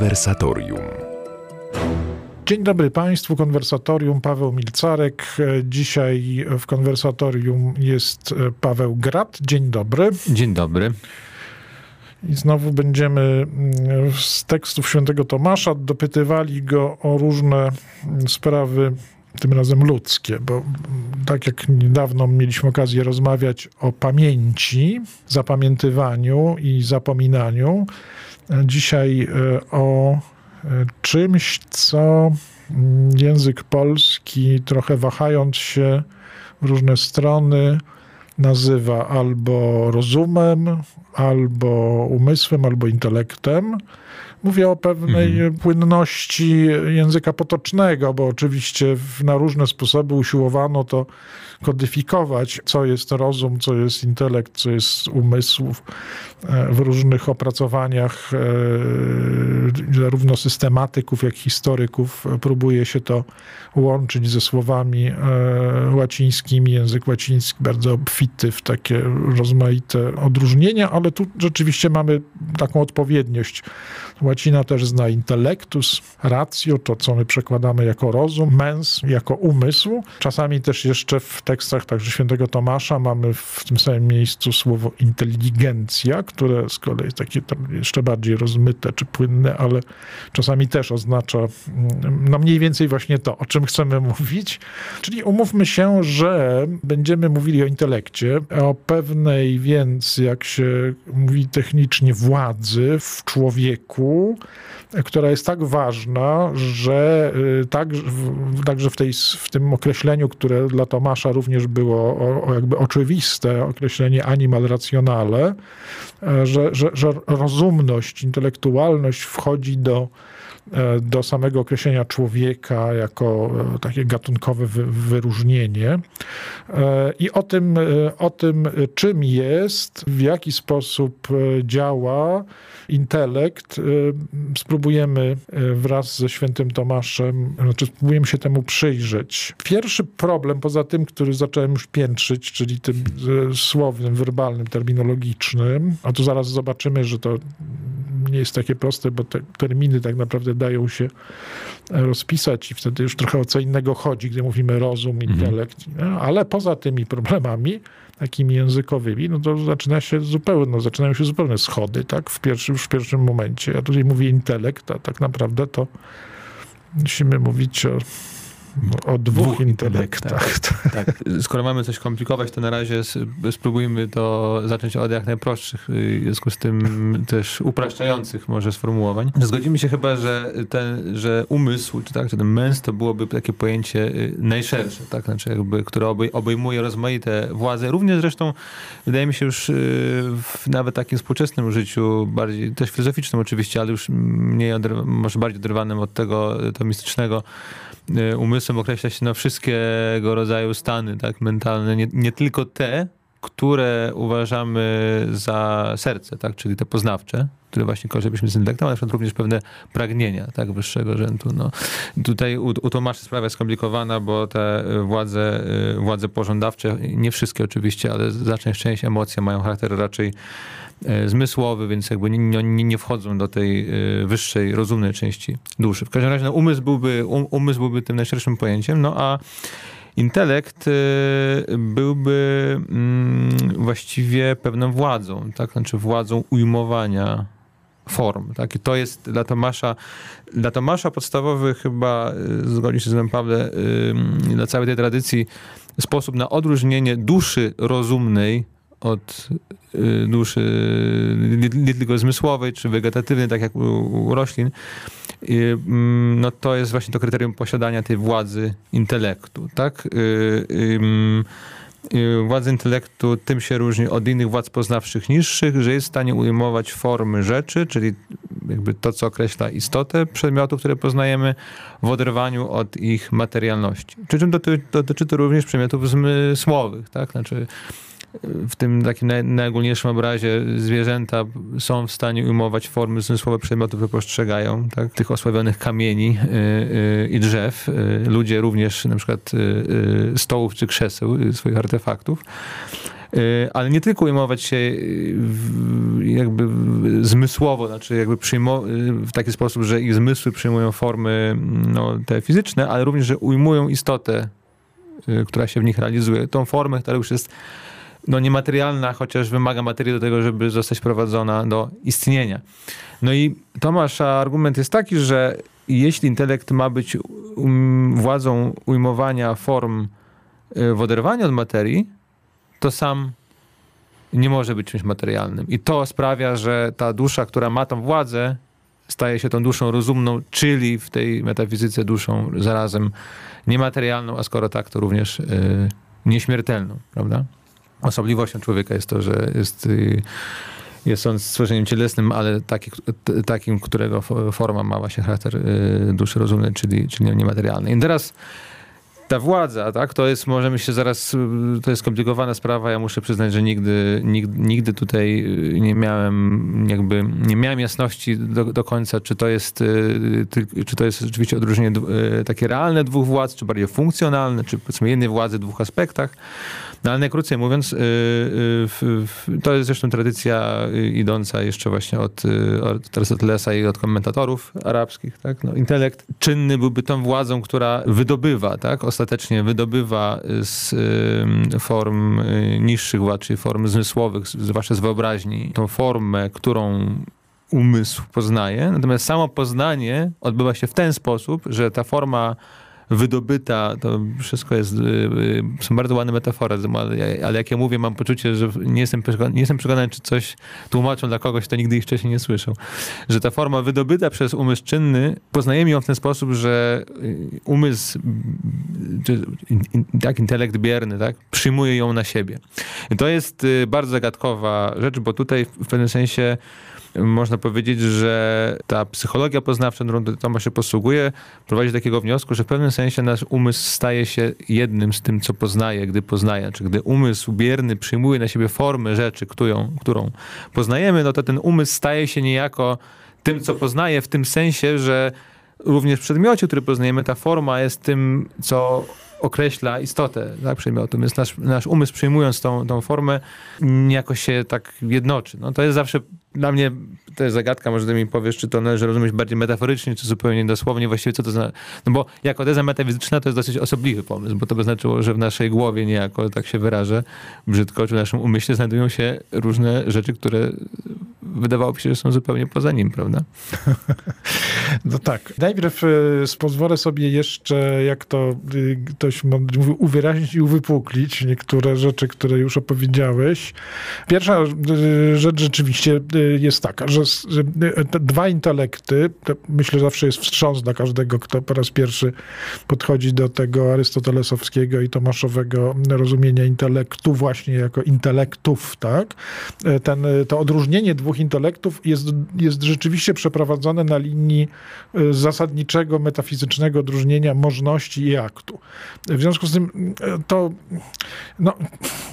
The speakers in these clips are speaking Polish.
Konwersatorium. Dzień dobry Państwu, konwersatorium Paweł Milcarek. Dzisiaj w konwersatorium jest Paweł Grat. Dzień dobry. Dzień dobry. I znowu będziemy mm, z tekstów świętego Tomasza dopytywali go o różne mm, sprawy, tym razem ludzkie, bo mm, tak jak niedawno mieliśmy okazję rozmawiać o pamięci, zapamiętywaniu i zapominaniu, dzisiaj e, o e, czymś, co język polski, trochę wahając się w różne strony, nazywa albo rozumem, albo umysłem, albo intelektem. Mówię o pewnej mhm. płynności języka potocznego, bo oczywiście na różne sposoby usiłowano to kodyfikować, co jest rozum, co jest intelekt, co jest umysł e, w różnych opracowaniach e, zarówno systematyków, jak i historyków próbuje się to łączyć ze słowami e, łacińskimi. Język łaciński bardzo obfity w takie rozmaite odróżnienia, ale tu rzeczywiście mamy taką odpowiedniość. Łacina też zna intellectus, ratio, to co my przekładamy jako rozum, mens jako umysł. Czasami też jeszcze w tekstach także świętego Tomasza mamy w tym samym miejscu słowo inteligencja, które z kolei jest takie jeszcze bardziej rozmyte czy płynne, ale czasami też oznacza mm, no mniej więcej właśnie to, o czym chcemy mówić. Czyli umówmy się, że będziemy mówili o intelekcie, o pewnej więc, jak się mówi technicznie, władzy w człowieku, która jest tak ważna, że y, tak, także w, tej, w tym określeniu, które dla Tomasza również było o, jakby oczywiste, określenie animal racjonale, e, że, że, że rozumność, intelektualność wchodzi do do samego określenia człowieka jako e, takie gatunkowe wyróżnienie. E, I o tym, o tym, czym jest, w jaki sposób działa intelekt, spróbujemy wraz ze świętym Tomaszem, znaczy spróbujemy się temu przyjrzeć. Pierwszy problem, poza tym, który zacząłem już piętrzyć, czyli tym słownym, werbalnym, terminologicznym, a tu zaraz zobaczymy, że to nie jest takie proste, bo te terminy tak naprawdę dają się rozpisać i wtedy już trochę o co innego chodzi, gdy mówimy rozum, mhm. intelekt. Mhm. Ale poza tymi problemami takimi językowymi, no to zaczyna się zupełnie, no zaczynają się zupełnie schody, tak, w pierwszym, w pierwszym momencie. Ja tutaj mówię intelekt, a tak naprawdę to musimy mówić o o dwóch, dwóch intelektach. Tak, tak. Skoro mamy coś komplikować, to na razie spróbujmy to zacząć od jak najprostszych, y, w związku z tym też upraszczających może sformułowań. Zgodzimy się chyba, że ten, że umysł, czy tak, czy ten mens to byłoby takie pojęcie y, najszersze, tak, znaczy jakby, które obejmuje rozmaite władze, również zresztą wydaje mi się już y, w nawet takim współczesnym życiu, bardziej też filozoficznym oczywiście, ale już mniej, może bardziej oderwanym od tego tomistycznego umysłu, umysłem określa się na wszystkiego rodzaju stany tak, mentalne, nie, nie tylko te, które uważamy za serce, tak, czyli te poznawcze, które właśnie kojarzyliśmy z intelektem, ale na przykład również pewne pragnienia tak, wyższego rzędu. No. Tutaj u, u Tomasza sprawa jest skomplikowana, bo te władze, władze pożądawcze, nie wszystkie oczywiście, ale znaczna część emocji mają charakter raczej E, zmysłowy, więc jakby nie, nie, nie, wchodzą do tej wyższej, rozumnej części duszy. W każdym razie no, umysł, byłby, um, umysł byłby tym najszerszym pojęciem, no a intelekt e, byłby mm, właściwie pewną władzą, tak? Znaczy władzą ujmowania form. Tak? I to jest dla Tomasza, dla Tomasza podstawowy chyba, zgodnie się z Pawle, dla całej tej tradycji sposób na odróżnienie duszy rozumnej od y, duszy nie tylko zmysłowej czy wegetatywnej, tak jak u, u roślin, mm, no to jest właśnie to kryterium posiadania tej władzy intelektu, tak? Y, y, władza intelektu tym się różni od innych władz poznawczych niższych, że jest w stanie ujmować formy rzeczy, czyli jakby to, co określa istotę przedmiotów, które poznajemy, w oderwaniu od ich materialności. Przy czym dotyczy, dotyczy to również przedmiotów zmysłowych, tak? Znaczy w tym takim naj, najogólniejszym obrazie zwierzęta są w stanie ujmować formy zmysłowe przedmiotów, które postrzegają, tak? tych osławionych kamieni y, y, i drzew. Y, ludzie również na przykład stołów czy krzeseł, swoich artefaktów. ale nie tylko ujmować się jakby zmysłowo, znaczy jakby w taki sposób, że ich zmysły przyjmują formy no, te fizyczne, ale również, że ujmują istotę, która się w nich realizuje. Tą formę, która już jest no, niematerialna, chociaż wymaga materii do tego, żeby zostać prowadzona do istnienia. No i Tomasza argument jest taki, że jeśli intelekt ma być um, władzą ujmowania form y, w oderwaniu od materii, to sam nie może być czymś materialnym. I to sprawia, że ta dusza, która ma tą władzę, staje się tą duszą rozumną, czyli w tej metafizyce duszą zarazem niematerialną, a skoro tak, to również yy, nieśmiertelną, prawda? Osobliwością człowieka jest to, że jest, y, jest on stworzeniem cielesnym, ale taki, takim, którego forma ma właśnie charakter y, duszy rozumnej, czyli, czyli niematerialnej. I teraz ta władza, tak, to jest, możemy się zaraz, to jest skomplikowana sprawa, ja muszę przyznać, że nigdy, nigdy, nigdy tutaj nie miałem jakby, nie miałem jasności do, do końca, czy to jest, y, czy to jest rzeczywiście odróżnienie takie realne dwóch władz, czy bardziej funkcjonalne, czy powiedzmy jednej władzy w dwóch aspektach. No ale najkrócej mówiąc, y, y, to jest zresztą tradycja y, idąca jeszcze właśnie od, od Arystotelesa i od komentatorów arabskich. Tak? No, intelekt czynny byłby tą władzą, która wydobywa, tak? ostatecznie wydobywa z form niższych władz, czyli form zmysłowych, zwłaszcza z wyobraźni, tą formę, którą umysł poznaje. Natomiast samo poznanie odbywa się w ten sposób, że ta forma wydobyta, to wszystko jest, y, y, są bardzo ładne metafory, ale jak ja mówię, mam poczucie, że nie jestem, nie jestem przekonany, czy coś tłumaczą dla kogoś, kto nigdy ich wcześniej nie słyszał. Że ta forma wydobyta przez umysł czynny, poznajemy ją w ten sposób, że y, umysł, tak, intelekt bierny, tak, przyjmuje ją na siebie. I to jest bardzo zagadkowa rzecz, bo tutaj w pewnym sensie można powiedzieć, że ta psychologia poznawcza, którą Tomasz się posługuje, prowadzi do takiego wniosku, że w pewnym sensie nasz umysł staje się jednym z tym, co poznaje, gdy poznaje. Czy gdy umysł bierny przyjmuje na siebie formę rzeczy, którą, którą poznajemy, no to ten umysł staje się niejako tym, co poznaje, w tym sensie, że również w przedmiocie, który poznajemy, ta forma jest tym, co określa istotę tak, przedmiotu. Więc nasz, nasz umysł przyjmując tą, tą formę jakoś się tak jednoczy. No, to jest zawsze dla mnie to jest zagadka, może ty mi powiesz, czy to należy rozumieć bardziej metaforycznie, czy zupełnie dosłownie, właściwie co to znaczy. No bo jako teza metafizyczna to jest dosyć osobliwy pomysł, bo to by znaczyło, że w naszej głowie niejako, tak się wyrażę brzydko, czy w naszym umyśle znajdują się różne rzeczy, które wydawałoby się, że są zupełnie poza nim, prawda? No tak. Najpierw y, pozwolę sobie jeszcze, jak to y, ktoś mówił, uwyraźnić i uwypuklić niektóre rzeczy, które już opowiedziałeś. Pierwsza y, rzecz rzeczywiście jest taka, że, te dwa intelekty, myślę zawsze jest wstrząs dla każdego, kto po raz pierwszy podchodzi do tego arystotelesowskiego i tomaszowego rozumienia intelektu właśnie jako intelektów, tak? Ten, to odróżnienie dwóch intelektów jest, jest rzeczywiście przeprowadzone na linii e, zasadniczego, metafizycznego odróżnienia możności i aktu. W związku z tym e, to, no,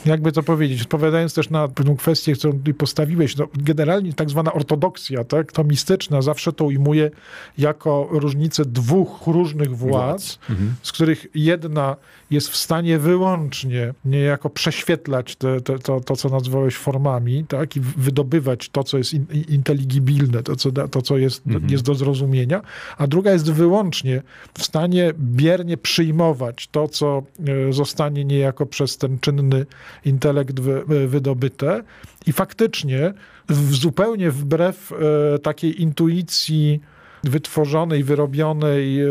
jakby to powiedzieć, odpowiadając też na pewną kwestię, którą tutaj postawiłeś, no, generalnie tak zwana ortodoksja, tak, to mistyczna zawsze to ujmuje jako różnicę dwóch różnych władz, mhm. z których jedna jest w stanie wyłącznie niejako prześwietlać te, te, to, to, co nazwałeś formami, tak, i wydobywać to, co jest in, inteligibilne, to, co, to, co jest, mhm. jest do zrozumienia, a druga jest wyłącznie w stanie biernie przyjmować to, co e, zostanie niejako przez ten czynny intelekt wy, e, wydobyte i faktycznie w, zupełnie wbrew e, takiej intuicji wytworzonej, wyrobionej e,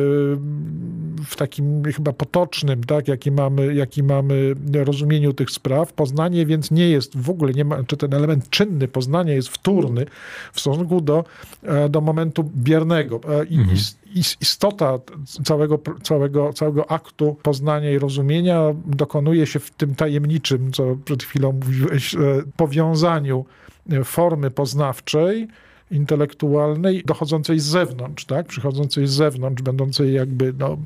w takim chyba potocznym, tak, jaki mamy, jaki mamy rozumieniu tych spraw. Poznanie więc nie jest w ogóle, nie ma, czy ten element czynny poznania jest wtórny w stosunku do, e, do momentu biernego. E, I, mhm. Istota całego, całego, całego aktu poznania i rozumienia dokonuje się w tym tajemniczym, co przed chwilą mówiłeś, powiązaniu formy poznawczej intelektualnej dochodzącej z zewnątrz, tak? przychodzącej z zewnątrz, będącej jakby no,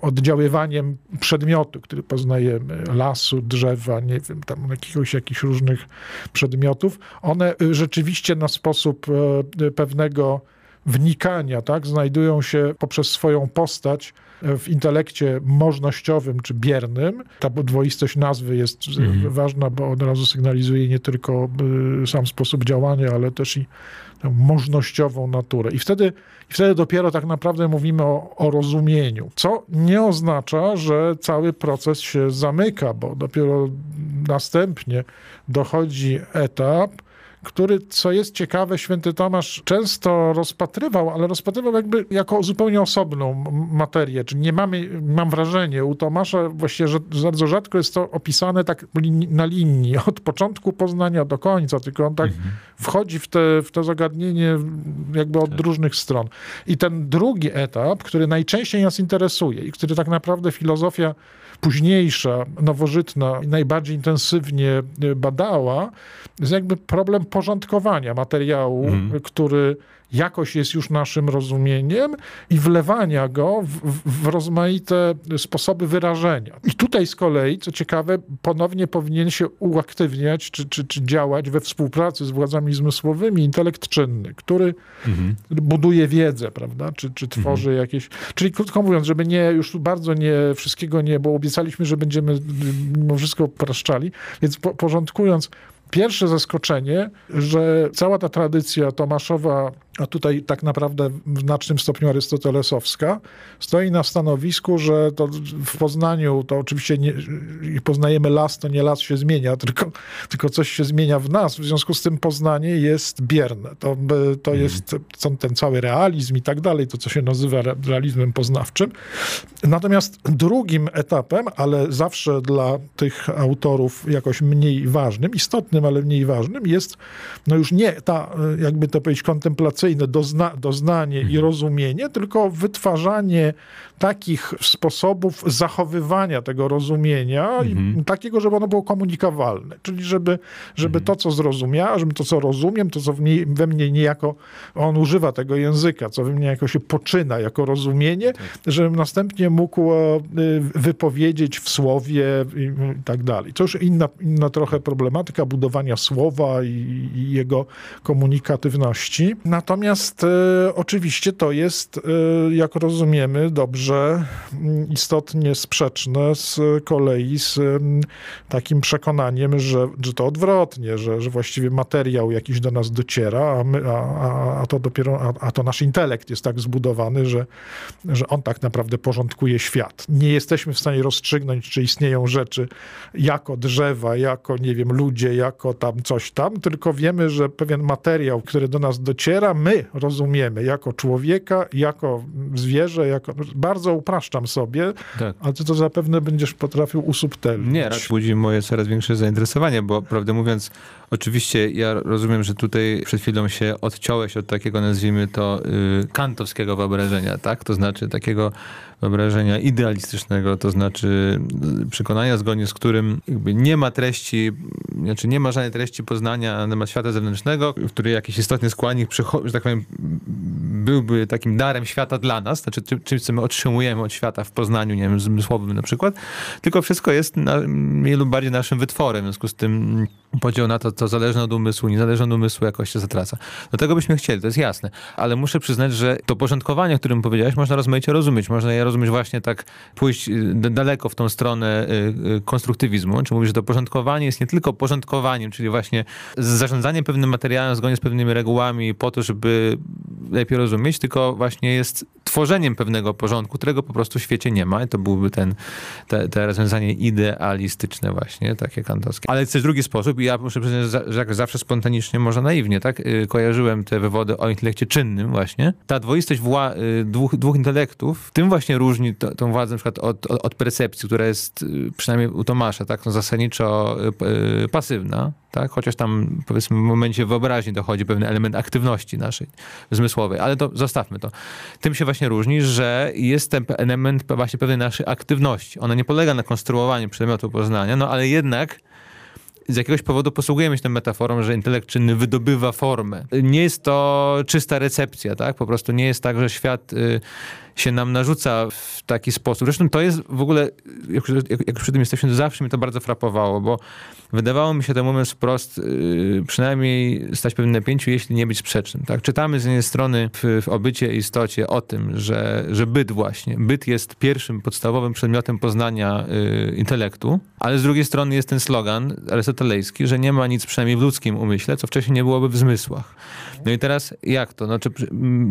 oddziaływaniem przedmiotu, który poznajemy, lasu, drzewa, nie wiem, tam jakiegoś, jakichś różnych przedmiotów, one y, rzeczywiście na sposób e, pewnego wnikania, tak, znajdują się poprzez swoją postać w intelekcie możnościowym czy biernym. Ta dwoistość nazwy jest mhm. ważna, bo od razu sygnalizuje nie tylko y, sam sposób działania, ale też i tę możnościową naturę. I wtedy, i wtedy dopiero tak naprawdę mówimy o, o rozumieniu, co nie oznacza, że cały proces się zamyka, bo dopiero następnie dochodzi etap, który, co jest ciekawe, święty Tomasz często rozpatrywał, ale rozpatrywał jakby jako zupełnie osobną materię. Czyli nie mamy, mam wrażenie, u Tomasza właściwie że bardzo rzadko jest to opisane tak na linii, od początku poznania do końca, tylko on tak mhm. wchodzi w, te, w to zagadnienie jakby od tak. różnych stron. I ten drugi etap, który najczęściej nas interesuje i który tak naprawdę filozofia późniejsza, nowożytna, najbardziej intensywnie badała, jest jakby problem porządkowania materiału, mm. który jakoś jest już naszym rozumieniem i wlewania go w, w, rozmaite sposoby wyrażenia. I tutaj z kolei, co ciekawe, ponownie powinien się uaktywniać czy, czy, czy działać we współpracy z władzami zmysłowymi intelekt czynny, który mhm. buduje wiedzę, prawda, czy, czy tworzy mhm. jakieś... Czyli krótko mówiąc, żeby nie, już bardzo nie, wszystkiego nie, bo obiecaliśmy, że będziemy mimo wszystko upraszczali, więc po, porządkując pierwsze zaskoczenie, że cała ta tradycja Tomaszowa a tutaj tak naprawdę w znacznym stopniu arystotelesowska, stoi na stanowisku, że to w Poznaniu, to oczywiście nie, poznajemy las, to nie las się zmienia, tylko, tylko coś się zmienia w nas, w związku z tym Poznanie jest bierne. To, to mhm. jest ten cały realizm i tak dalej, to co się nazywa realizmem poznawczym. Natomiast drugim etapem, ale zawsze dla tych autorów jakoś mniej ważnym, istotnym, ale mniej ważnym, jest no już nie ta, jakby to powiedzieć, kontemplacyjna dozna, doznanie i mhm. rozumienie, tylko wytwarzanie takich sposobów zachowywania tego rozumienia, mhm. takiego, żeby ono było komunikowalne. Czyli żeby, żeby mhm. to, co zrozumiałem, żeby to, co rozumiem, to, co mnie, we mnie niejako, on używa tego języka, co we mnie jako się poczyna jako rozumienie, tak. żebym następnie mógł e, wypowiedzieć w słowie i tak dalej. To już inna, inna trochę problematyka słowa i, i jego komunikatywności. Natomiast e, oczywiście to jest, e, jak rozumiemy dobrze, mm, istotnie sprzeczne z kolei z mm, takim przekonaniem, że, że to odwrotnie, że, że właściwie materiał jakiś do nas dociera, a, my, a, a to dopiero, a, a to nasz intelekt jest tak zbudowany, że, że on tak naprawdę porządkuje świat. Nie jesteśmy w stanie rozstrzygnąć, czy istnieją rzeczy jako drzewa, jako, nie wiem, ludzie, jako tam coś tam, tylko wiemy, że pewien materiał, który do nas dociera, my rozumiemy jako człowieka, jako zwierzę, jako bardzo upraszczam sobie, tak. ale ty to zapewne będziesz potrafił usubtelnić. Nie, raczej budzi moje coraz większe zainteresowanie, bo prawdę mówiąc, oczywiście ja rozumiem, że tutaj przed chwilą się odciąłeś od takiego, nazwijmy to, y, kantowskiego wyobrażenia, tak? To znaczy takiego wyobrażenia idealistycznego, to znaczy y, przekonania, zgodnie z którym nie ma treści, znaczy nie ma żadnej treści poznania na temat świata zewnętrznego, w której jakiś istotny składnik, że tak powiem, byłby takim darem świata dla nas, znaczy czymś, co my otrzymujemy od świata w poznaniu, nie wiem, zmysłowym na przykład, tylko wszystko jest na, mniej lub bardziej naszym wytworem, w związku z tym podział na to, co zależne od umysłu, niezależne od umysłu jakoś się zatraca. Do tego byśmy chcieli, to jest jasne, ale muszę przyznać, że to porządkowanie, o którym powiedziałeś, można rozmaicie rozumieć, można je rozumieć właśnie tak, pójść y, daleko w tą stronę y, y, konstruktywizmu, czy mówisz, że to porządkowanie jest nie tylko porządkowaniem, czyli właśnie zarządzaniem pewnym materiałem zgodnie z pewnymi regułami po to, żeby lepiej rozumieć, tylko właśnie jest tworzeniem pewnego porządku, którego po prostu w świecie nie ma. I to byłby ten, te, te rozwiązanie idealistyczne właśnie, takie kantowskie. Ale jest drugi sposób? I ja muszę przyznać, że jak zawsze spontanicznie, może naiwnie, tak, kojarzyłem te wywody o intelekcie czynnym właśnie. Ta dwoistość wła- dwóch, dwóch intelektów, tym właśnie różni to, tą władzę na przykład od, od, od, percepcji, która jest przynajmniej u Tomasza, tak, no zasadniczo pasywna, tak? Chociaż tam powiedzmy w momencie wyobraźni dochodzi pewien element aktywności naszej zmysłowej, ale to zostawmy to. Tym się właśnie różni, że jest ten element właśnie pewnej naszej aktywności. Ona nie polega na konstruowaniu przedmiotu poznania, no ale jednak z jakiegoś powodu posługujemy się tą metaforą, że intelekt czynny wydobywa formę. Nie jest to czysta recepcja, tak? Po prostu nie jest tak, że świat... Y się nam narzuca w taki sposób. Zresztą to jest w ogóle, jak, jak, jak przy tym jesteśmy, zawsze mnie to bardzo frapowało, bo wydawało mi się ten moment wprost yy, przynajmniej stać pewnym napięciu, jeśli nie być sprzecznym. Tak? Czytamy z jednej strony w, w obycie i istocie o tym, że, że byt właśnie, byt jest pierwszym podstawowym przedmiotem poznania yy, intelektu, ale z drugiej strony jest ten slogan arystotelejski, że nie ma nic przynajmniej w ludzkim umyśle, co wcześniej nie byłoby w zmysłach. No i teraz jak to? Znaczy,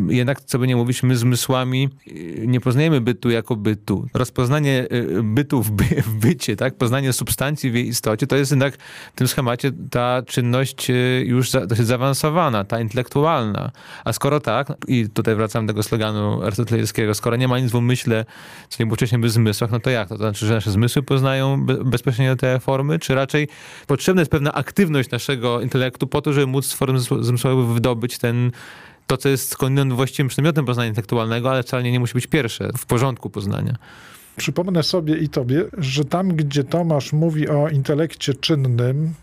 jednak, co by nie mówić, my zmysłami y, nie poznajemy bytu jako bytu. Rozpoznanie y, bytu w, by, w bycie, tak? poznanie substancji w jej istocie, to jest jednak w tym schemacie ta czynność y, już za, dosyć zaawansowana, ta intelektualna. A skoro tak, i tutaj wracam do tego sloganu arystotelskiego, skoro nie ma nic w umyśle, co nie było wcześniej w zmysłach, no to jak? To znaczy, że nasze zmysły poznają be, bezpośrednio te formy, czy raczej potrzebna jest pewna aktywność naszego intelektu po to, żeby móc z form zmysłowych wydobyć ten to, co jest skądinąd właściwym przedmiotem poznania intelektualnego, ale wcale nie musi być pierwsze w porządku poznania. Przypomnę sobie i tobie, że tam, gdzie Tomasz mówi o intelekcie czynnym,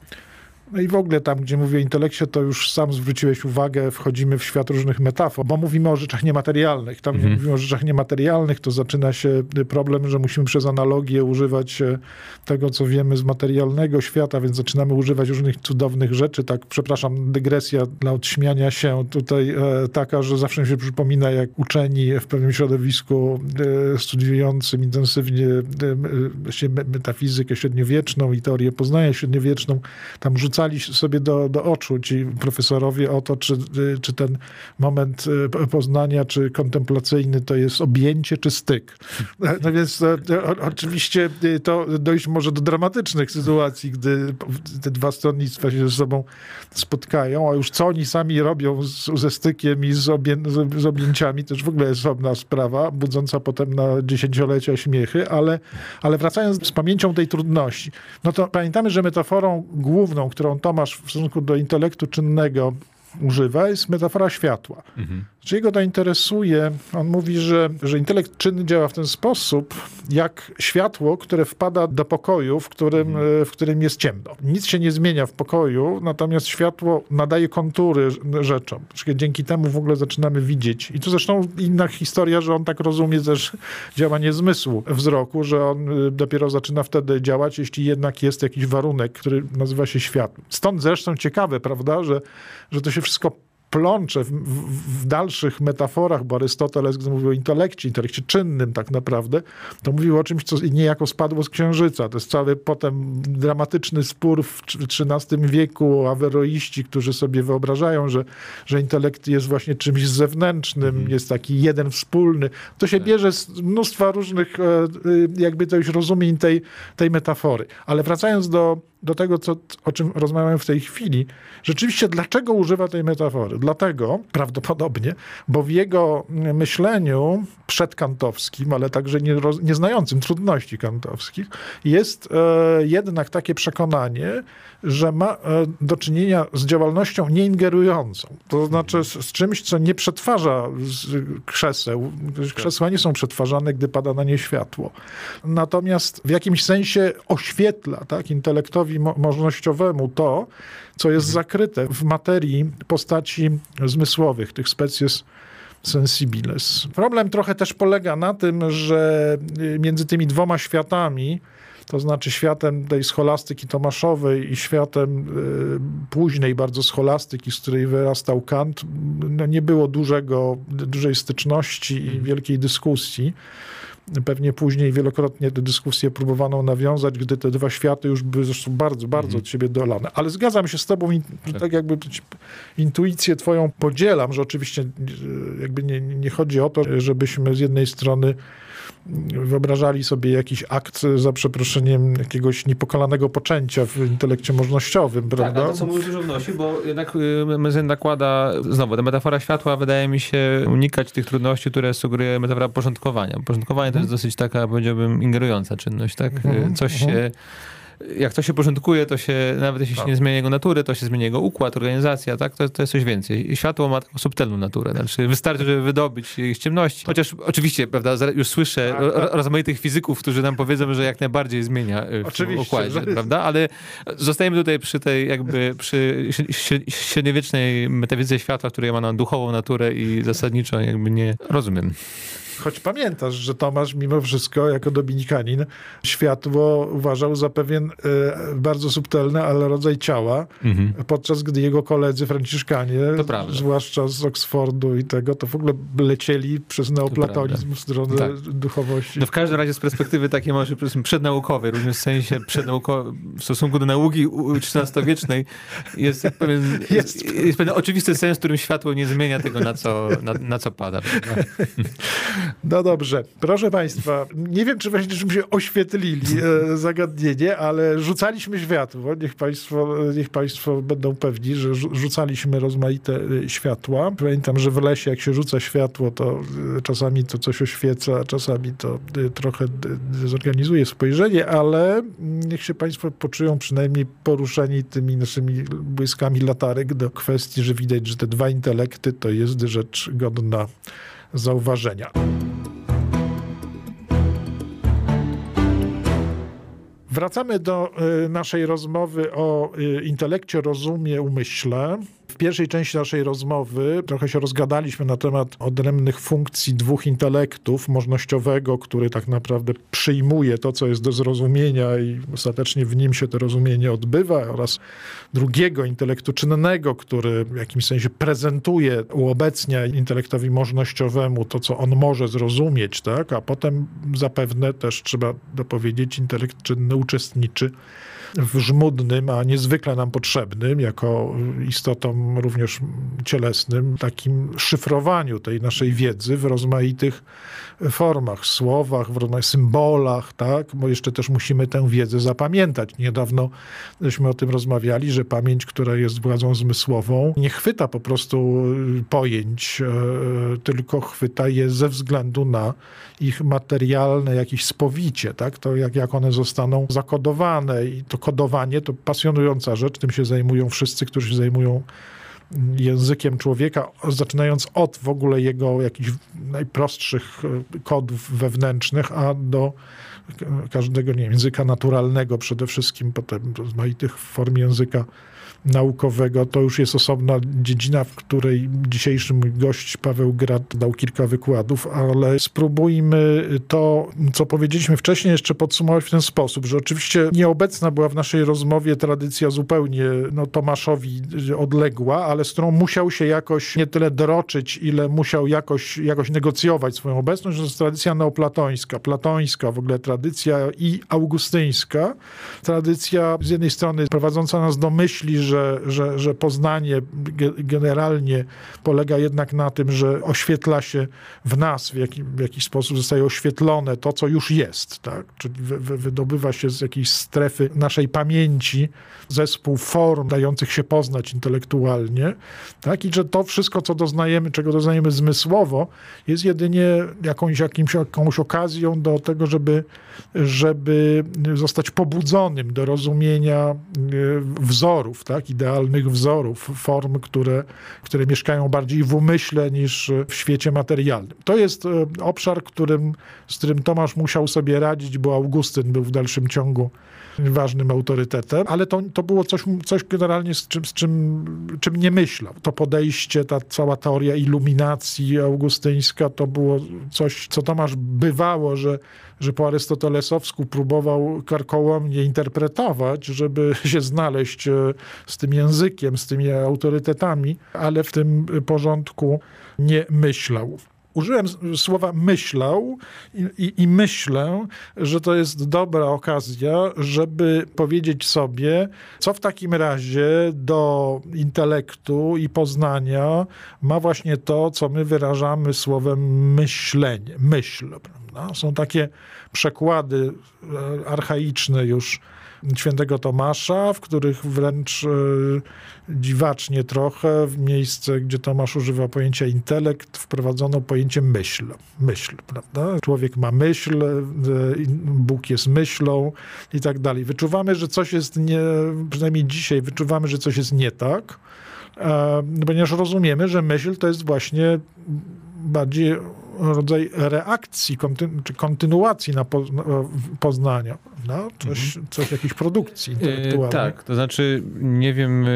no i w ogóle tam, gdzie mówię o intelekcie, to już sam zwróciłeś uwagę, wchodzimy w świat różnych metafor, bo mówimy o rzeczach niematerialnych. Tam, mhm. mówimy o rzeczach niematerialnych, to zaczyna się problem, że musimy przez analogię używać e, tego, co wiemy z materialnego świata, więc zaczynamy używać różnych cudownych rzeczy. Tak, przepraszam, dygresja dla odśmiania się tutaj e, taka, że zawsze mi się przypomina, jak uczeni w pewnym środowisku e, studiującym intensywnie e, metafizykę średniowieczną i teorię poznania średniowieczną, tam rzucają rzucali sobie do, do oczu ci profesorowie o to, czy, czy ten moment e, poznania, czy kontemplacyjny to jest objęcie, czy styk. No więc o, oczywiście e, to dojść może do dramatycznych sytuacji, gdy te dwa stronnictwa się ze sobą spotkają, a już co oni sami robią z, ze stykiem i z, z, z objęciami, to już w ogóle jest osobna sprawa, budząca potem na dziesięciolecia śmiechy, ale, ale wracając z pamięcią tej trudności, no to pamiętamy, że metaforą główną, którą którą Tomasz w stosunku do intelektu czynnego używa, jest metafora światła. Mhm. Czyli go to interesuje. On mówi, że, że intelekt czynny działa w ten sposób, jak światło, które wpada do pokoju, w którym, mhm. w którym jest ciemno. Nic się nie zmienia w pokoju, natomiast światło nadaje kontury rzeczom. Dzięki temu w ogóle zaczynamy widzieć. I tu zresztą inna historia, że on tak rozumie też działanie zmysłu wzroku, że on y, dopiero zaczyna wtedy działać, jeśli jednak jest jakiś warunek, który nazywa się światło. Stąd zresztą ciekawe, prawda, że, że to się wszystko plącze w, w, w, dalszych metaforach, bo Arystoteles, gdy mówił o intelekcie, intelekcie czynnym tak naprawdę, to mówił o czymś, co niejako spadło z księżyca. To jest cały potem dramatyczny spór w XIII wieku aweroiści, którzy sobie wyobrażają, że, że intelekt jest właśnie czymś zewnętrznym, mm. jest taki jeden wspólny. To się tak. bierze z mnóstwa różnych, e, e, jakby to już rozumień tej, tej metafory. Ale wracając do do tego, co, o czym rozmawiamy w tej chwili, rzeczywiście dlaczego używa tej metafory? Dlatego prawdopodobnie, bo w jego myśleniu przedkantowskim, ale także nie, nieznającym trudności kantowskich, jest e, jednak takie przekonanie, że ma e, do czynienia z działalnością nieingerującą. To znaczy z, z czymś, co nie przetwarza krzeseł. Krzesła nie są przetwarzane, gdy pada na nie światło. Natomiast w jakimś sensie oświetla tak, intelektowi mo możnościowemu to, co jest mhm. zakryte w materii postaci zmysłowych, tych species sensibiles. Problem trochę też polega na tym, że między tymi dwoma światami, to znaczy światem tej scholastyki tomaszowej i światem y, późnej bardzo scholastyki, z której wyrastał Kant, no nie było dużego, dużej styczności i mhm. wielkiej dyskusji. Pewnie później wielokrotnie tę dyskusję próbowano nawiązać, gdy te dwa światy już były zresztą bardzo, bardzo mhm. od siebie dolane. Ale zgadzam się z tobą, że tak. tak jakby intuicję twoją podzielam, że oczywiście e, jakby nie, nie chodzi o to, żebyśmy z jednej strony wyobrażali sobie jakiś akt za przeproszeniem jakiegoś niepokalanego poczęcia w intelekcie możnościowym, tak, prawda? Tak, to co mówisz dużo wnosi, bo jednak y, Mezen nakłada, znowu, ta metafora światła wydaje mi się unikać tych trudności, które sugeruje metafora porządkowania. Porządkowanie to jest mhm. dosyć taka, powiedziałbym, ingerująca czynność, tak? Mhm, Coś się mhm jak to się porządkuje, to się, nawet jeśli tak. się nie zmienia jego natury, to się zmienia jego układ, organizacja, tak? To, to jest coś więcej. I światło ma taką subtelną naturę. Znaczy wystarczy, żeby wydobyć z ciemności. Chociaż oczywiście, prawda, już słyszę tak, tak. rozmaitych fizyków, którzy nam powiedzą, że jak najbardziej zmienia y, w oczywiście, układzie, prawda? Ale zostajemy tutaj przy tej jakby, przy średniowiecznej metafizyce światła, która ma na duchową naturę i zasadniczo jakby nie rozumiem. Choć pamiętasz, że Tomasz mimo wszystko, jako dominikanin, światło uważał za pewien e, bardzo subtelny, ale rodzaj ciała, mhm. podczas gdy jego koledzy franciszkanie, zwłaszcza z Oksfordu i tego, to w ogóle lecieli przez neoplatonizm w stronę tak. duchowości. No w każdym razie z perspektywy takiej może przednaukowej, również w sensie przednaukowej, w stosunku do nauki XIII-wiecznej jest pewien, jest. jest pewien oczywisty sens, w którym światło nie zmienia tego, na co, na, na co pada. No dobrze. Proszę Państwa, nie wiem, czy właśnie się oświetlili e, zagadnienie, ale rzucaliśmy światło. Niech Państwo, niech państwo będą pewni, że rzucaliśmy rozmaite e, światła. Pamiętam, że w lesie, jak się rzuca światło, to e, czasami to coś oświeca, czasami to trochę zorganizuje spojrzenie, ale niech się Państwo poczują przynajmniej poruszeni tymi naszymi błyskami latarek do kwestii, że widać, że te dwa intelekty to jest rzecz godna zauważenia. Wracamy do y, naszej rozmowy o y, intelekcie, rozumie, umyśle. W pierwszej części naszej rozmowy trochę się rozgadaliśmy na temat odrębnych funkcji dwóch intelektów, możnościowego, który tak naprawdę przyjmuje to, co jest do zrozumienia i ostatecznie w nim się to rozumienie odbywa, oraz drugiego intelektu czynnego, który w jakimś sensie prezentuje, uobecnia intelektowi możnościowemu to, co on może zrozumieć, tak? a potem zapewne też trzeba dopowiedzieć, intelekt czynny uczestniczy w żmudnym, a niezwykle nam potrzebnym, jako istotom również cielesnym, takim szyfrowaniu tej naszej wiedzy w rozmaitych formach, słowach, w rozmaitych symbolach, tak? Bo jeszcze też musimy tę wiedzę zapamiętać. Niedawno żeśmy o tym rozmawiali, że pamięć, która jest władzą zmysłową, nie chwyta po prostu pojęć, e, tylko chwyta je ze względu na ich materialne jakieś spowicie, tak? To jak, jak one zostaną zakodowane i to kodowanie to pasjonująca rzecz, tym się zajmują wszyscy, którzy się zajmują językiem człowieka, zaczynając od w ogóle jego jakichś najprostszych e, kodów wewnętrznych, a do każdego nie, języka naturalnego przede wszystkim, potem rozmaitych form języka naukowego. To już jest osobna dziedzina, w której dzisiejszy mój gość Paweł Grad dał kilka wykładów, ale spróbujmy to, co powiedzieliśmy wcześniej, jeszcze podsumować w ten sposób, że oczywiście nieobecna była w naszej rozmowie tradycja zupełnie no, Tomaszowi odległa, ale z którą musiał się jakoś nie tyle droczyć, ile musiał jakoś, jakoś negocjować swoją obecność. To jest tradycja neoplatońska, platońska w ogóle tradycja i augustyńska. Tradycja z jednej strony prowadząca nas do myśli, że że, że, poznanie generalnie polega jednak na tym, że oświetla się w nas, w, jaki, w jakiś sposób zostaje oświetlone to, co już jest, tak? czyli wy, wydobywa się z jakiejś strefy naszej pamięci zespół form dających się poznać intelektualnie, tak? i że to wszystko, co doznajemy, czego doznajemy zmysłowo, jest jedynie jakąś, jakimś, jakąś okazją do tego, żeby, żeby zostać pobudzonym do rozumienia e, wzorów, tak? idealnych wzorów, form, które, które mieszkają bardziej w umyśle niż w świecie materialnym. To jest e, obszar, którym, z którym Tomasz musiał sobie radzić, bo Augustyn był w dalszym ciągu ważnym autorytetem, ale to, to było coś, coś generalnie z, czym, z czym, czym nie myślał. To podejście, ta cała teoria iluminacji augustyńska, to było coś, co Tomasz bywało, że, że po arystotelesowsku próbował karkołomnie interpretować, żeby się znaleźć e, z tym językiem, z tymi autorytetami, ale w tym porządku nie myślał użyłem słowa myślał i, i, i, myślę, że to jest dobra okazja, żeby powiedzieć sobie, co w takim razie do intelektu i poznania ma właśnie to, co my wyrażamy słowem myślenie, myśl. Prawda? Są takie przekłady e, archaiczne już świętego Tomasza, w których wręcz e, dziwacznie trochę w miejsce, gdzie Tomasz używa pojęcia intelekt, wprowadzono pojęcie myśl. Myśl, prawda? Człowiek ma myśl, e, Bóg jest myślą i tak dalej. Wyczuwamy, że coś jest nie, przynajmniej dzisiaj wyczuwamy, że coś jest nie tak, ponieważ rozumiemy, że myśl to jest właśnie bardziej rodzaj reakcji, kontyn czy kontynuacji na po, poznania, no? coś, mhm. coś jakiejś produkcji intelektualnej. tak, to znaczy nie wiem,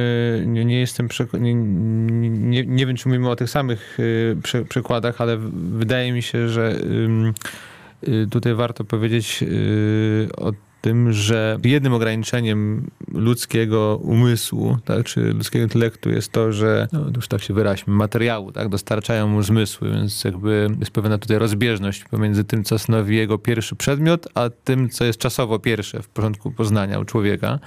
nie, nie jestem nie, nie, nie, wiem, czy mówimy o tych samych przykładach, ale wydaje mi się, że tutaj warto powiedzieć o tym, że jednym ograniczeniem ludzkiego umysłu, tak, czy ludzkiego intelektu jest to, że, no już tak się wyraźmy, materiału, tak, dostarczają mu zmysły, więc jakby jest pewna tutaj rozbieżność pomiędzy tym, co stanowi jego pierwszy przedmiot, a tym, co jest czasowo pierwsze w porządku poznania u człowieka.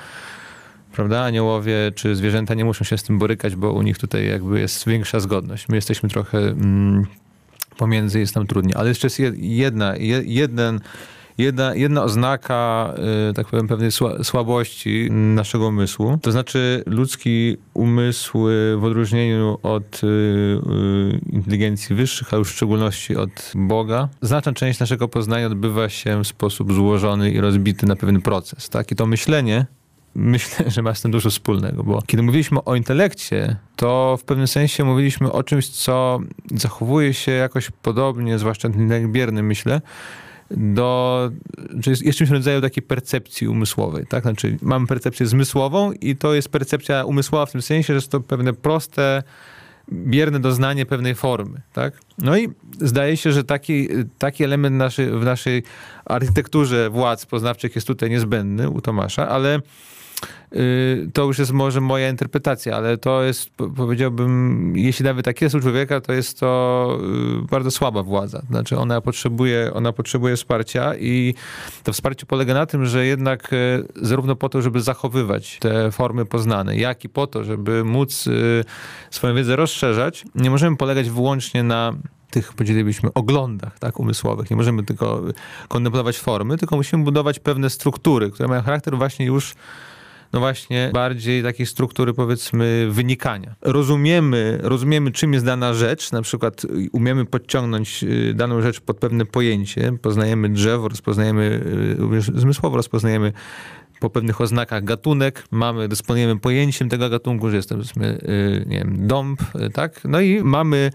Prawda? Aniołowie czy zwierzęta nie muszą się z tym borykać, bo u nich tutaj jakby jest większa zgodność. My jesteśmy trochę mm, pomiędzy, jest nam trudniej. Ale jeszcze jest jedna, jeden jedna, jedna oznaka, y, tak powiem, pewnej słabości naszego umysłu. To znaczy ludzki umysł w odróżnieniu od y, y, inteligencji wyższych, a już w szczególności od Boga, znaczna część naszego poznania odbywa się w sposób złożony i rozbity na pewien proces. Tak? I to myślenie myślę, że ma z tym dużo wspólnego, bo kiedy mówiliśmy o intelekcie, to w pewnym sensie mówiliśmy o czymś, co zachowuje się jakoś podobnie, zwłaszcza intelekt bierny, myślę, do, czy jest, jest czymś w rodzaju takiej percepcji umysłowej, tak? Znaczy mamy percepcję zmysłową i to jest percepcja umysłowa w tym sensie, że jest to pewne proste, bierne doznanie pewnej formy, tak? No i zdaje się, że taki, taki element naszej, w naszej architekturze władz poznawczych jest tutaj niezbędny u Tomasza, ale to już jest może moja interpretacja, ale to jest, powiedziałbym, jeśli nawet tak jest u człowieka, to jest to y, bardzo słaba władza. Znaczy ona potrzebuje, ona potrzebuje wsparcia i to wsparcie polega na tym, że jednak y, zarówno po to, żeby zachowywać te formy poznane, jak i po to, żeby móc swoją wiedzę rozszerzać, nie możemy polegać wyłącznie na tych, powiedzielibyśmy, oglądach tak, umysłowych. Nie możemy tylko kontemplować formy, tylko musimy budować pewne struktury, które mają charakter właśnie już no właśnie bardziej takiej struktury powiedzmy wynikania. Rozumiemy, rozumiemy czym jest dana rzecz, na przykład umiemy podciągnąć y, daną rzecz pod pewne pojęcie, poznajemy drzewo, rozpoznajemy, y, zmysłowo rozpoznajemy po pewnych oznakach gatunek, mamy, dysponujemy pojęciem tego gatunku, że jest to powiedzmy, y, nie wiem, dąb, tak? No i mamy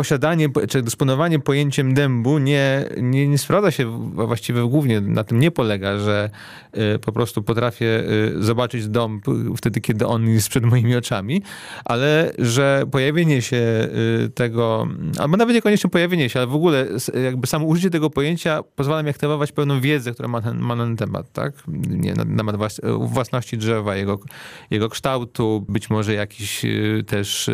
posiadanie, czy dysponowanie pojęciem dębu nie, nie, nie sprawdza się właściwie głównie na tym nie polega, że y, po prostu potrafię y, zobaczyć dąb wtedy, kiedy on jest przed moimi oczami, ale że pojawienie się y, tego, albo nawet niekoniecznie pojawienie się, ale w ogóle jakby samo użycie tego pojęcia pozwala mi aktywować pewną wiedzę, która ma, ma na ten temat, tak? Nie, na, temat własności drzewa, jego, jego kształtu, być może jakichś też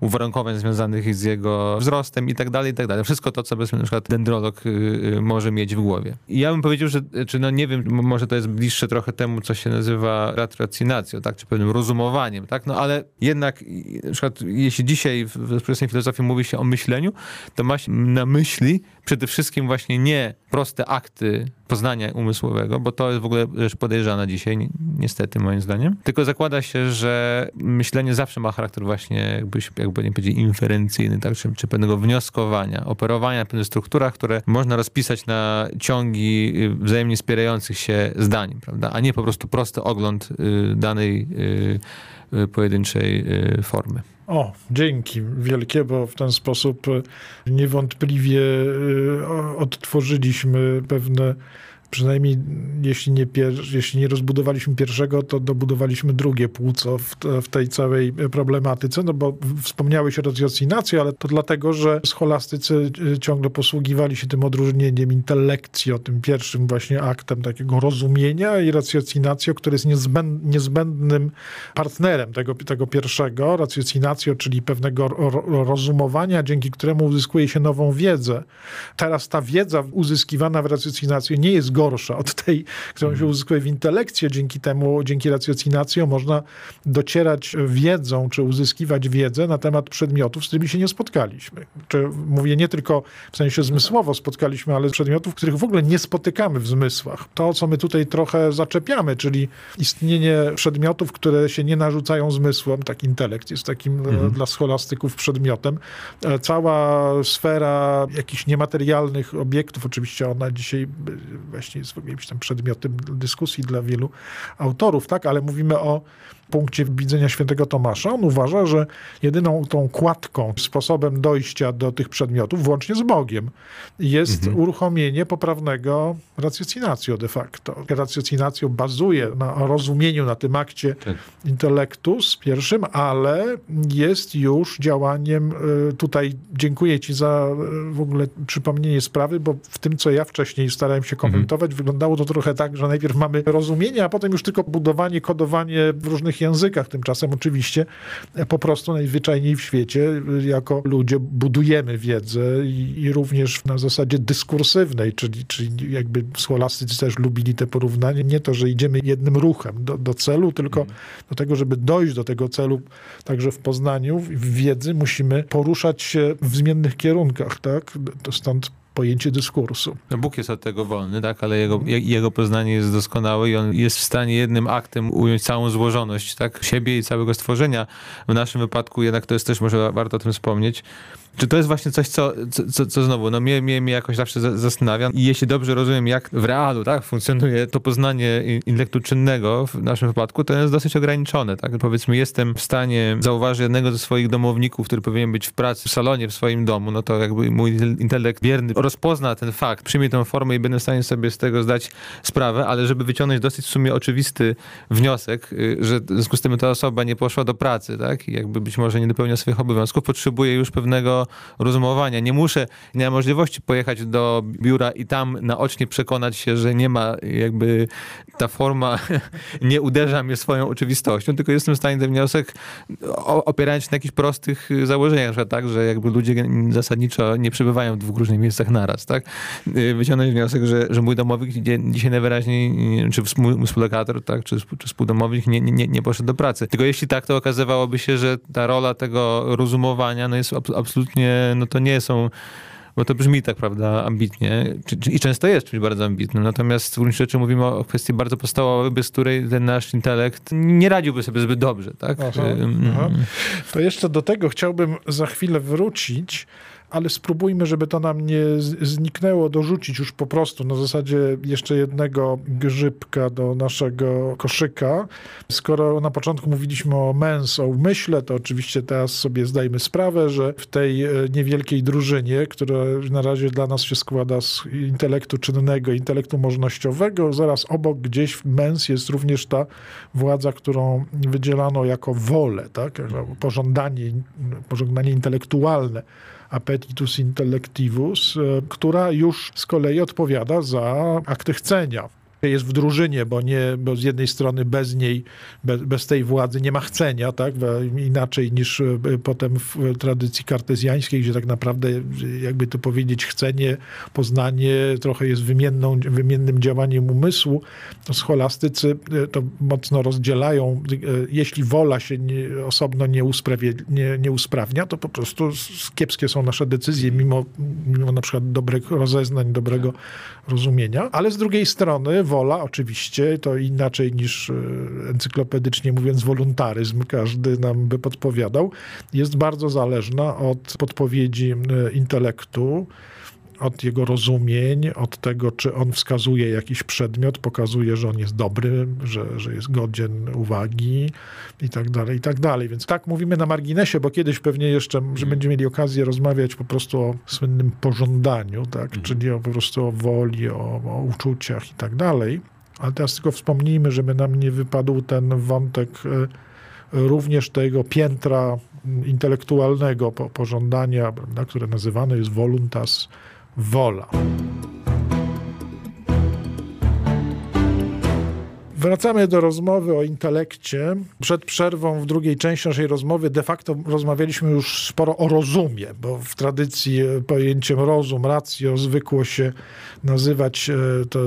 uwarunkowań związanych z jego wzrostem i tak dalej, i tak dalej. Wszystko to, co na przykład dendrolog y, y, może mieć w głowie. I ja bym powiedział, że, czy no nie wiem, może to jest bliższe trochę temu, co się nazywa racjonacją, tak, czy pewnym rozumowaniem, tak, no ale jednak na przykład jeśli dzisiaj w współczesnej filozofii mówi się o myśleniu, to ma się na myśli przede wszystkim właśnie nie proste akty poznania umysłowego, bo to jest w ogóle rzecz podejrzana dzisiaj, ni niestety moim zdaniem. Tylko zakłada się, że myślenie zawsze ma charakter właśnie jakby, jakby nie powiedzieć inferencyjny, tak? czy, czy pewnego wnioskowania, operowania w pewnych strukturach, które można rozpisać na ciągi y, wzajemnie wspierających się zdań, prawda? a nie po prostu prosty ogląd y, danej y, pojedynczej formy. O, dzięki wielkie, bo w ten sposób niewątpliwie odtworzyliśmy pewne przynajmniej jeśli nie, jeśli nie rozbudowaliśmy pierwszego, to dobudowaliśmy drugie płuco w, w, tej całej problematyce, no bo wspomniałeś o racjocynacji, ale to dlatego, że scholastycy e, ciągle posługiwali się tym odróżnieniem intelekcjo, tym pierwszym właśnie aktem takiego rozumienia i racjocinacjo, który jest niezbęd, niezbędnym partnerem tego, tego pierwszego, racjocinacjo, czyli pewnego rozumowania, dzięki któremu uzyskuje się nową wiedzę. Teraz ta wiedza uzyskiwana w racjocinacjo nie jest gorsza od tej, którą się mhm. uzyskuje w intelekcie. Dzięki temu, dzięki racjocinacjom można docierać wiedzą, czy uzyskiwać wiedzę na temat przedmiotów, z którymi się nie spotkaliśmy. Czy mówię nie tylko w sensie zmysłowo spotkaliśmy, ale przedmiotów, których w ogóle nie spotykamy w zmysłach. To, co my tutaj trochę zaczepiamy, czyli istnienie przedmiotów, które się nie narzucają zmysłom, tak intelekt jest takim e, mhm. dla scholastyków przedmiotem. E, cała sfera jakichś niematerialnych obiektów, oczywiście ona dzisiaj właśnie jest jakimś tam przedmiotem dyskusji dla wielu autorów, tak? Ale mówimy o punkcie widzenia świętego Tomasza, on uważa, że jedyną tą kładką, sposobem dojścia do tych przedmiotów, włącznie z Bogiem, jest mhm. uruchomienie poprawnego racjocinacjo de facto. Racjocinacjo bazuje na rozumieniu, na tym akcie tak. intellectus pierwszym, ale jest już działaniem, y, tutaj dziękuję ci za y, w ogóle przypomnienie sprawy, bo w tym, co ja wcześniej starałem się komentować, mhm. wyglądało to trochę tak, że najpierw mamy rozumienie, a potem już tylko budowanie, kodowanie w różnych różnych językach. Tymczasem oczywiście po prostu najzwyczajniej w świecie jako ludzie budujemy wiedzę i, i również na zasadzie dyskursywnej, czyli, czyli jakby scholastycy też lubili te porównanie. Nie to, że idziemy jednym ruchem do, do celu, tylko mhm. do tego, żeby dojść do tego celu także w poznaniu, w wiedzy musimy poruszać się w zmiennych kierunkach, tak? To stąd pojęcie dyskursu. No Bóg jest od tego wolny, tak, ale jego, jego poznanie jest doskonałe i on jest w stanie jednym aktem ująć całą złożoność tak, siebie i całego stworzenia. W naszym wypadku jednak to jest też, może warto o tym wspomnieć, czy to jest właśnie coś, co, co, co znowu, no mnie, mnie, mnie jakoś zawsze zastanawia i jeśli dobrze rozumiem, jak w realu, tak, funkcjonuje to poznanie intelektu czynnego w naszym wypadku, to jest dosyć ograniczone, tak. Powiedzmy, jestem w stanie zauważyć jednego ze swoich domowników, który powinien być w pracy w salonie w swoim domu, no to jakby mój intelekt wierny rozpozna ten fakt, przyjmie tę formę i będę w stanie sobie z tego zdać sprawę, ale żeby wyciągnąć dosyć w sumie oczywisty wniosek, y, że w związku z tym ta osoba nie poszła do pracy, tak, i jakby być może nie dopełnia swoich obowiązków, potrzebuje już pewnego rozumowania. Nie muszę, nie mam możliwości pojechać do biura i tam naocznie przekonać się, że nie ma jakby ta forma nie uderza mnie swoją oczywistością, tylko jestem w stanie ten wniosek opierając się na jakichś prostych założeniach, że tak, że jakby ludzie zasadniczo nie przebywają w dwóch różnych miejscach naraz, tak? Wyciągnąć wniosek, że, że mój domowik dzisiaj najwyraźniej, czy mój współlokator, tak, czy, czy współdomowik nie, nie, nie poszedł do pracy. Tylko jeśli tak, to okazywałoby się, że ta rola tego rozumowania no jest absolutnie absolutnie, no to nie są bo to brzmi tak, prawda, ambitnie i często jest czymś bardzo ambitnym. Natomiast w gruncie rzeczy mówimy o kwestii bardzo podstawowej, bez której ten nasz intelekt nie radziłby sobie zbyt dobrze, tak? Aha, aha. To jeszcze do tego chciałbym za chwilę wrócić, ale spróbujmy, żeby to nam nie zniknęło, dorzucić już po prostu na zasadzie jeszcze jednego grzybka do naszego koszyka. Skoro na początku mówiliśmy o mens, o umyśle, to oczywiście teraz sobie zdajmy sprawę, że w tej e, niewielkiej drużynie, która na razie dla nas się składa z intelektu czynnego, intelektu możnościowego, zaraz obok gdzieś mens jest również ta władza, którą wydzielano jako wolę, tak? pożądanie, pożądanie intelektualne appetitus intellectivus, e, która już z kolei odpowiada za akty chcenia jest w drużynie, bo, nie, bo z jednej strony bez niej, bez, bez tej władzy nie ma chcenia, tak? inaczej niż e, potem w tradycji kartezjańskiej, gdzie tak naprawdę, jakby to powiedzieć, chcenie, poznanie trochę jest wymienną, wymiennym działaniem umysłu. Scholastycy e, to mocno rozdzielają. E, jeśli wola się nie, osobno nie, nie, nie usprawnia, to po prostu kiepskie są nasze decyzje, mimo, mimo na przykład dobrych rozeznań, dobrego rozumienia. Ale z drugiej strony wola oczywiście, to inaczej niż e, encyklopedycznie mówiąc wolontaryzm, każdy nam by podpowiadał, jest bardzo zależna od podpowiedzi e, intelektu, od jego rozumień, od tego, czy on wskazuje jakiś przedmiot, pokazuje, że on jest dobry, że, że jest godzien uwagi i tak dalej, i tak dalej. Więc tak mówimy na marginesie, bo kiedyś pewnie jeszcze, że mhm. będziemy mieli okazję rozmawiać po prostu o słynnym pożądaniu, tak? Mhm. czyli o, po prostu o woli, o, o uczuciach i tak dalej. Ale teraz tylko wspomnijmy, żeby nam nie wypadł ten wątek e, również tego piętra intelektualnego pożądania, prawda, które nazywane jest voluntas wola. Wracamy do rozmowy o intelekcie. Przed przerwą w drugiej części naszej rozmowy de facto rozmawialiśmy już sporo o rozumie, bo w tradycji pojęciem rozum, racjo zwykło się nazywać e, to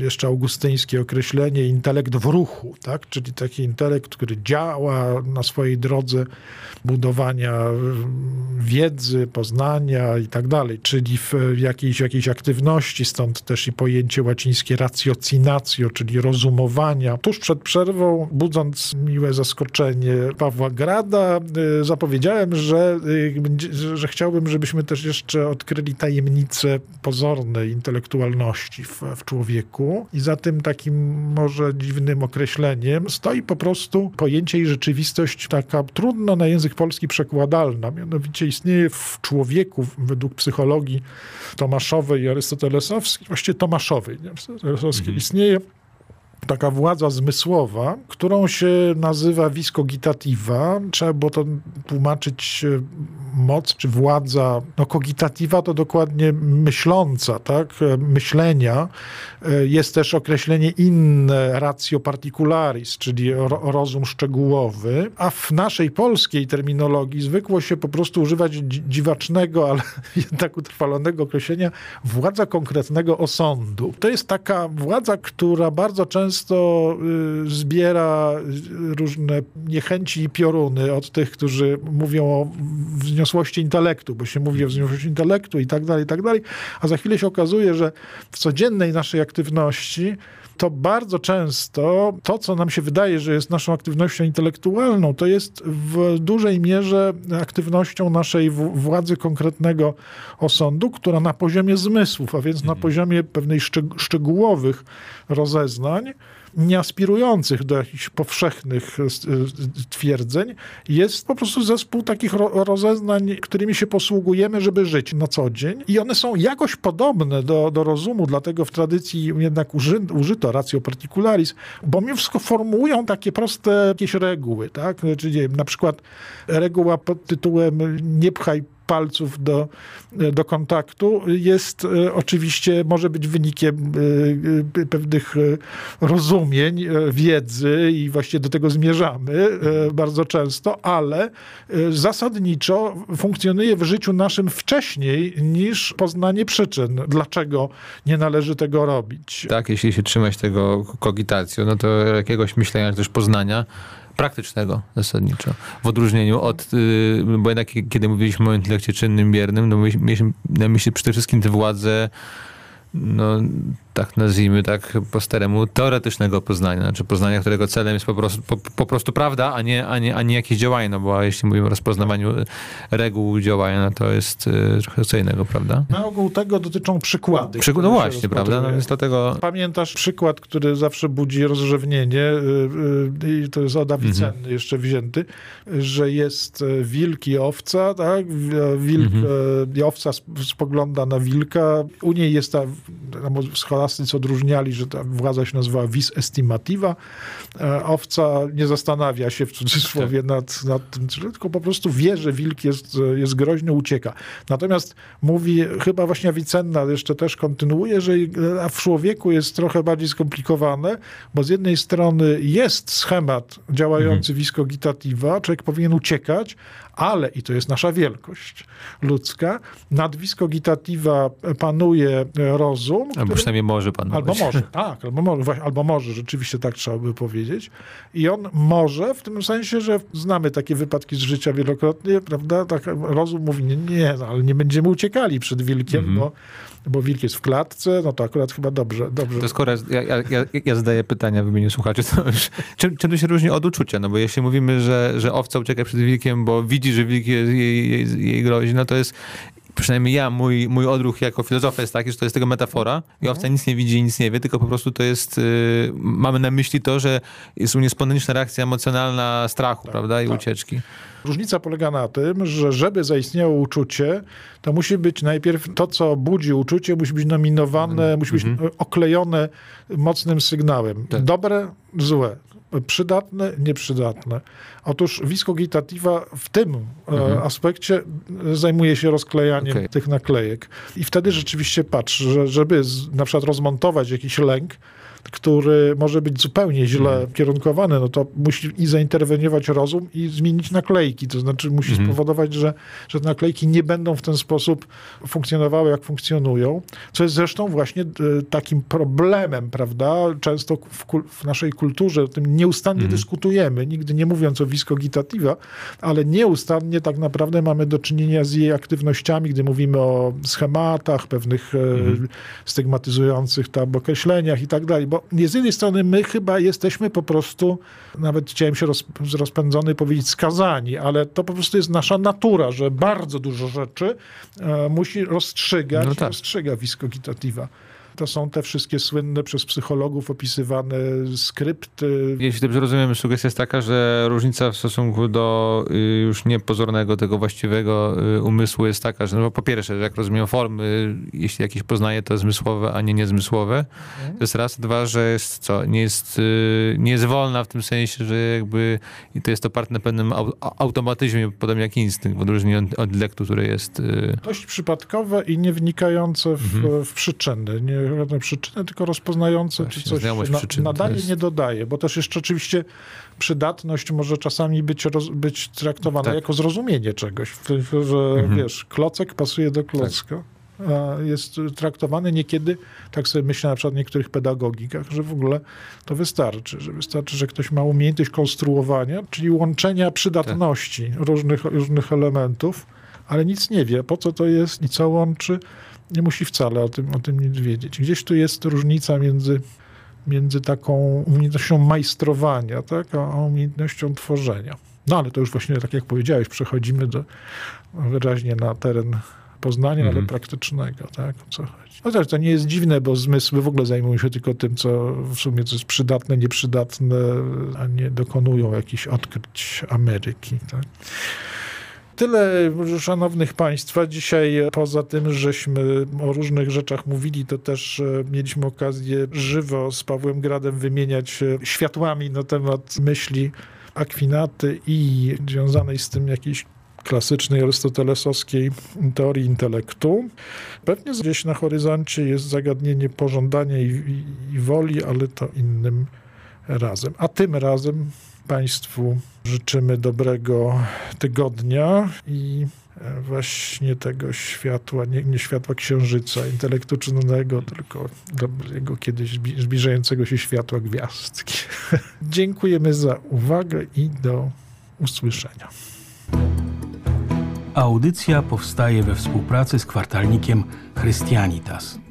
jeszcze augustyńskie określenie intelekt w ruchu, tak? czyli taki intelekt, który działa na swojej drodze budowania wiedzy, poznania i tak dalej, czyli w jakiejś, jakiejś aktywności, stąd też i pojęcie łacińskie raciocinatio, czyli rozumowanie, tuż przed przerwą, budząc miłe zaskoczenie Pawła Grada, y, zapowiedziałem, że, y, że, że chciałbym, żebyśmy też jeszcze odkryli tajemnicę pozornej intelektualności w, w człowieku i za tym takim może dziwnym określeniem stoi po prostu pojęcie i rzeczywistość taka trudno na język polski przekładalna. Mianowicie istnieje w człowieku według psychologii Tomaszowej i Arystotelesowskiej, właściwie Tomaszowej, nie? Arystotelesowskiej, mhm. istnieje taka władza zmysłowa, którą się nazywa viscogitativa. Trzeba było to tłumaczyć e, moc czy władza. No cogitativa to dokładnie myśląca, tak? E, myślenia. E, jest też określenie inne, ratio particularis, czyli rozum szczegółowy. A w naszej polskiej terminologii zwykło się po prostu używać dziwacznego, ale jednak utrwalonego określenia władza konkretnego osądu. To jest taka władza, która bardzo często często y, zbiera różne niechęci i pioruny od tych, którzy mówią o wzniosłości intelektu, bo się mówi o wzniosłości intelektu i tak dalej, i tak dalej, a za chwilę się okazuje, że w codziennej naszej aktywności to bardzo często to, co nam się wydaje, że jest naszą aktywnością intelektualną, to jest w dużej mierze aktywnością naszej władzy konkretnego osądu, która na poziomie zmysłów, a więc na mhm. poziomie pewnej szczegółowych rozeznań, nie aspirujących do jakichś powszechnych e, twierdzeń, jest po prostu zespół takich rozeznań, którymi się posługujemy, żeby żyć na co dzień. I one są jakoś podobne do, do rozumu, dlatego w tradycji jednak uży, użyto ratio particularis, bo mimo wszystko formułują takie proste jakieś reguły, tak? Czyli na przykład reguła pod tytułem nie pchaj palców do, do kontaktu jest e, oczywiście, może być wynikiem e, e, pewnych rozumień, wiedzy i właśnie do tego zmierzamy bardzo często, ale zasadniczo funkcjonuje w życiu naszym wcześniej niż poznanie przyczyn, dlaczego nie należy tego robić. Tak, jeśli się trzymać tego kogitacją, no to jakiegoś myślenia, też poznania, praktycznego zasadniczo. W odróżnieniu od, y, bo jednak kiedy mówiliśmy o intelekcie czynnym, biernym, no mieliśmy na myśli przede wszystkim tę władzę no, tak nazwijmy tak po staremu, teoretycznego poznania, znaczy poznania, którego celem jest po prostu, po, po, prostu prawda, a nie, a, nie, a nie jakieś działanie, no bo jeśli mówimy o rozpoznawaniu reguł działania, no to jest y, trochę co innego, prawda? Na ogół tego dotyczą przykłady. Przyk no właśnie, prawda? No więc dlatego... Pamiętasz przykład, który zawsze budzi rozrzewnienie y, y, i to jest od Avicenny mhm. jeszcze wzięty, że jest wilk i owca, tak? Wilk, mhm. owca spogląda na wilka, u niej jest ta, ta scholastycy odróżniali, że ta władza się nazywa vis estimativa. E, owca nie zastanawia się w cudzysłowie tak. nad, nad tym, tylko po prostu wie, że wilk jest, jest groźny, ucieka. Natomiast mówi, chyba właśnie Avicenna jeszcze też kontynuuje, że w człowieku jest trochę bardziej skomplikowane, bo z jednej strony jest schemat działający mhm. viscogitativa, człowiek powinien uciekać, ale, i to jest nasza wielkość ludzka, nad viscogitativa panuje rozum. Albo który, przynajmniej może panować. Albo może, tak, albo może, albo może, rzeczywiście tak trzeba by powiedzieć. I on może w tym sensie, że znamy takie wypadki z życia wielokrotnie, prawda, tak rozum mówi, nie, nie ale nie będziemy uciekali przed wilkiem, mm -hmm. bo bo wilk jest w klatce, no to akurat chyba dobrze. dobrze. To skoro ja, ja, ja, ja zadaję pytania w imieniu słuchaczy, to już, czym, czym to się różni od uczucia? No bo jeśli mówimy, że, że owca ucieka przed wilkiem, bo widzi, że wilk jej, jej, jej grozi, no to jest przynajmniej ja, mój, mój odruch jako filozofa jest taki, że to jest tego metafora i owca nic nie widzi i nic nie wie, tylko po prostu to jest, y, mamy na myśli to, że jest u spontaniczna reakcja emocjonalna strachu, tak, prawda, i tak. ucieczki. Różnica polega na tym, że żeby zaistniało uczucie, to musi być najpierw to, co budzi uczucie, musi być nominowane, mm. musi być mm -hmm. oklejone mocnym sygnałem. Tak. Dobre, złe przydatne, nieprzydatne. Otóż viscogitativa w tym e, mhm. aspekcie zajmuje się rozklejaniem okay. tych naklejek. I wtedy rzeczywiście patrz, że żeby z, na przykład rozmontować jakiś lęk, który może być zupełnie źle mm. kierunkowany, no to musi i zainterweniować rozum i zmienić naklejki. To znaczy musi mm. spowodować, że, że te naklejki nie będą w ten sposób funkcjonowały, jak funkcjonują. Co jest zresztą właśnie e, takim problemem, prawda? Często w, w naszej kulturze o tym nieustannie mm. dyskutujemy, nigdy nie mówiąc o viscogitativa, ale nieustannie tak naprawdę mamy do czynienia z jej aktywnościami, gdy mówimy o schematach, pewnych mm. stygmatyzujących tam określeniach i tak dalej bo z jednej strony my chyba jesteśmy po prostu, nawet chciałem się roz, rozpędzony powiedzieć skazani, ale to po prostu jest nasza natura, że bardzo dużo rzeczy e, musi rozstrzygać, no tak. rozstrzyga. To są te wszystkie słynne przez psychologów opisywane skrypty. Jeśli dobrze rozumiem, sugestia jest taka, że różnica w stosunku do y, już niepozornego, tego właściwego y, umysłu jest taka, że no po pierwsze, jak rozumiem formy, jeśli jakieś poznaje, to zmysłowe, a nie niezmysłowe. Mhm. To jest raz. Dwa, że jest co, nie jest, y, nie jest wolna w tym sensie, że jakby i to jest oparte na pewnym automatyzmie, podobnie jak instynkt, w odróżnieniu od, od lektu, który jest... Dość przypadkowe i nie wnikające w, mhm. w przyczyny. Nie żadne przyczyny, tylko rozpoznające, Właśnie, czy coś na, nadaje, jest... nie dodaje, bo też jeszcze oczywiście przydatność może czasami być, roz, być traktowana tak. jako zrozumienie czegoś, że mhm. wiesz, klocek pasuje do klocka. Tak jest traktowany niekiedy, tak sobie myślę na przykład w niektórych pedagogikach, że w ogóle to wystarczy, że wystarczy, że ktoś ma umiejętność konstruowania, czyli łączenia przydatności tak. różnych, różnych elementów, ale nic nie wie, po co to jest i co łączy, nie musi wcale o tym, o tym nic wiedzieć. Gdzieś tu jest różnica między, między taką umiejętnością majstrowania, tak, a umiejętnością tworzenia. No ale to już właśnie, tak jak powiedziałeś, przechodzimy do, wyraźnie na teren poznania, ale mhm. praktycznego, tak, o co chodzi. No też to nie jest dziwne, bo zmysły w ogóle zajmują się tylko tym, co w sumie co jest przydatne, nieprzydatne, a nie dokonują jakichś odkryć Ameryki, tak. Tyle, szanownych państwa. Dzisiaj poza tym, żeśmy o różnych rzeczach mówili, to też e, mieliśmy okazję żywo z Pawłem Gradem wymieniać światłami na temat myśli Akwinaty i związanej z tym jakiejś klasycznej arystotelesowskiej teorii intelektu. Pewnie gdzieś na horyzoncie jest zagadnienie pożądania i, i, i woli, ale to innym razem. A tym razem Państwu życzymy dobrego tygodnia i e, właśnie tego światła, nie, nie światła księżyca intelektycznego, tylko jego kiedyś zbliżającego się światła gwiazdki. Dziękujemy za uwagę i do usłyszenia. Audycja powstaje we współpracy z kwartalnikiem Christianitas.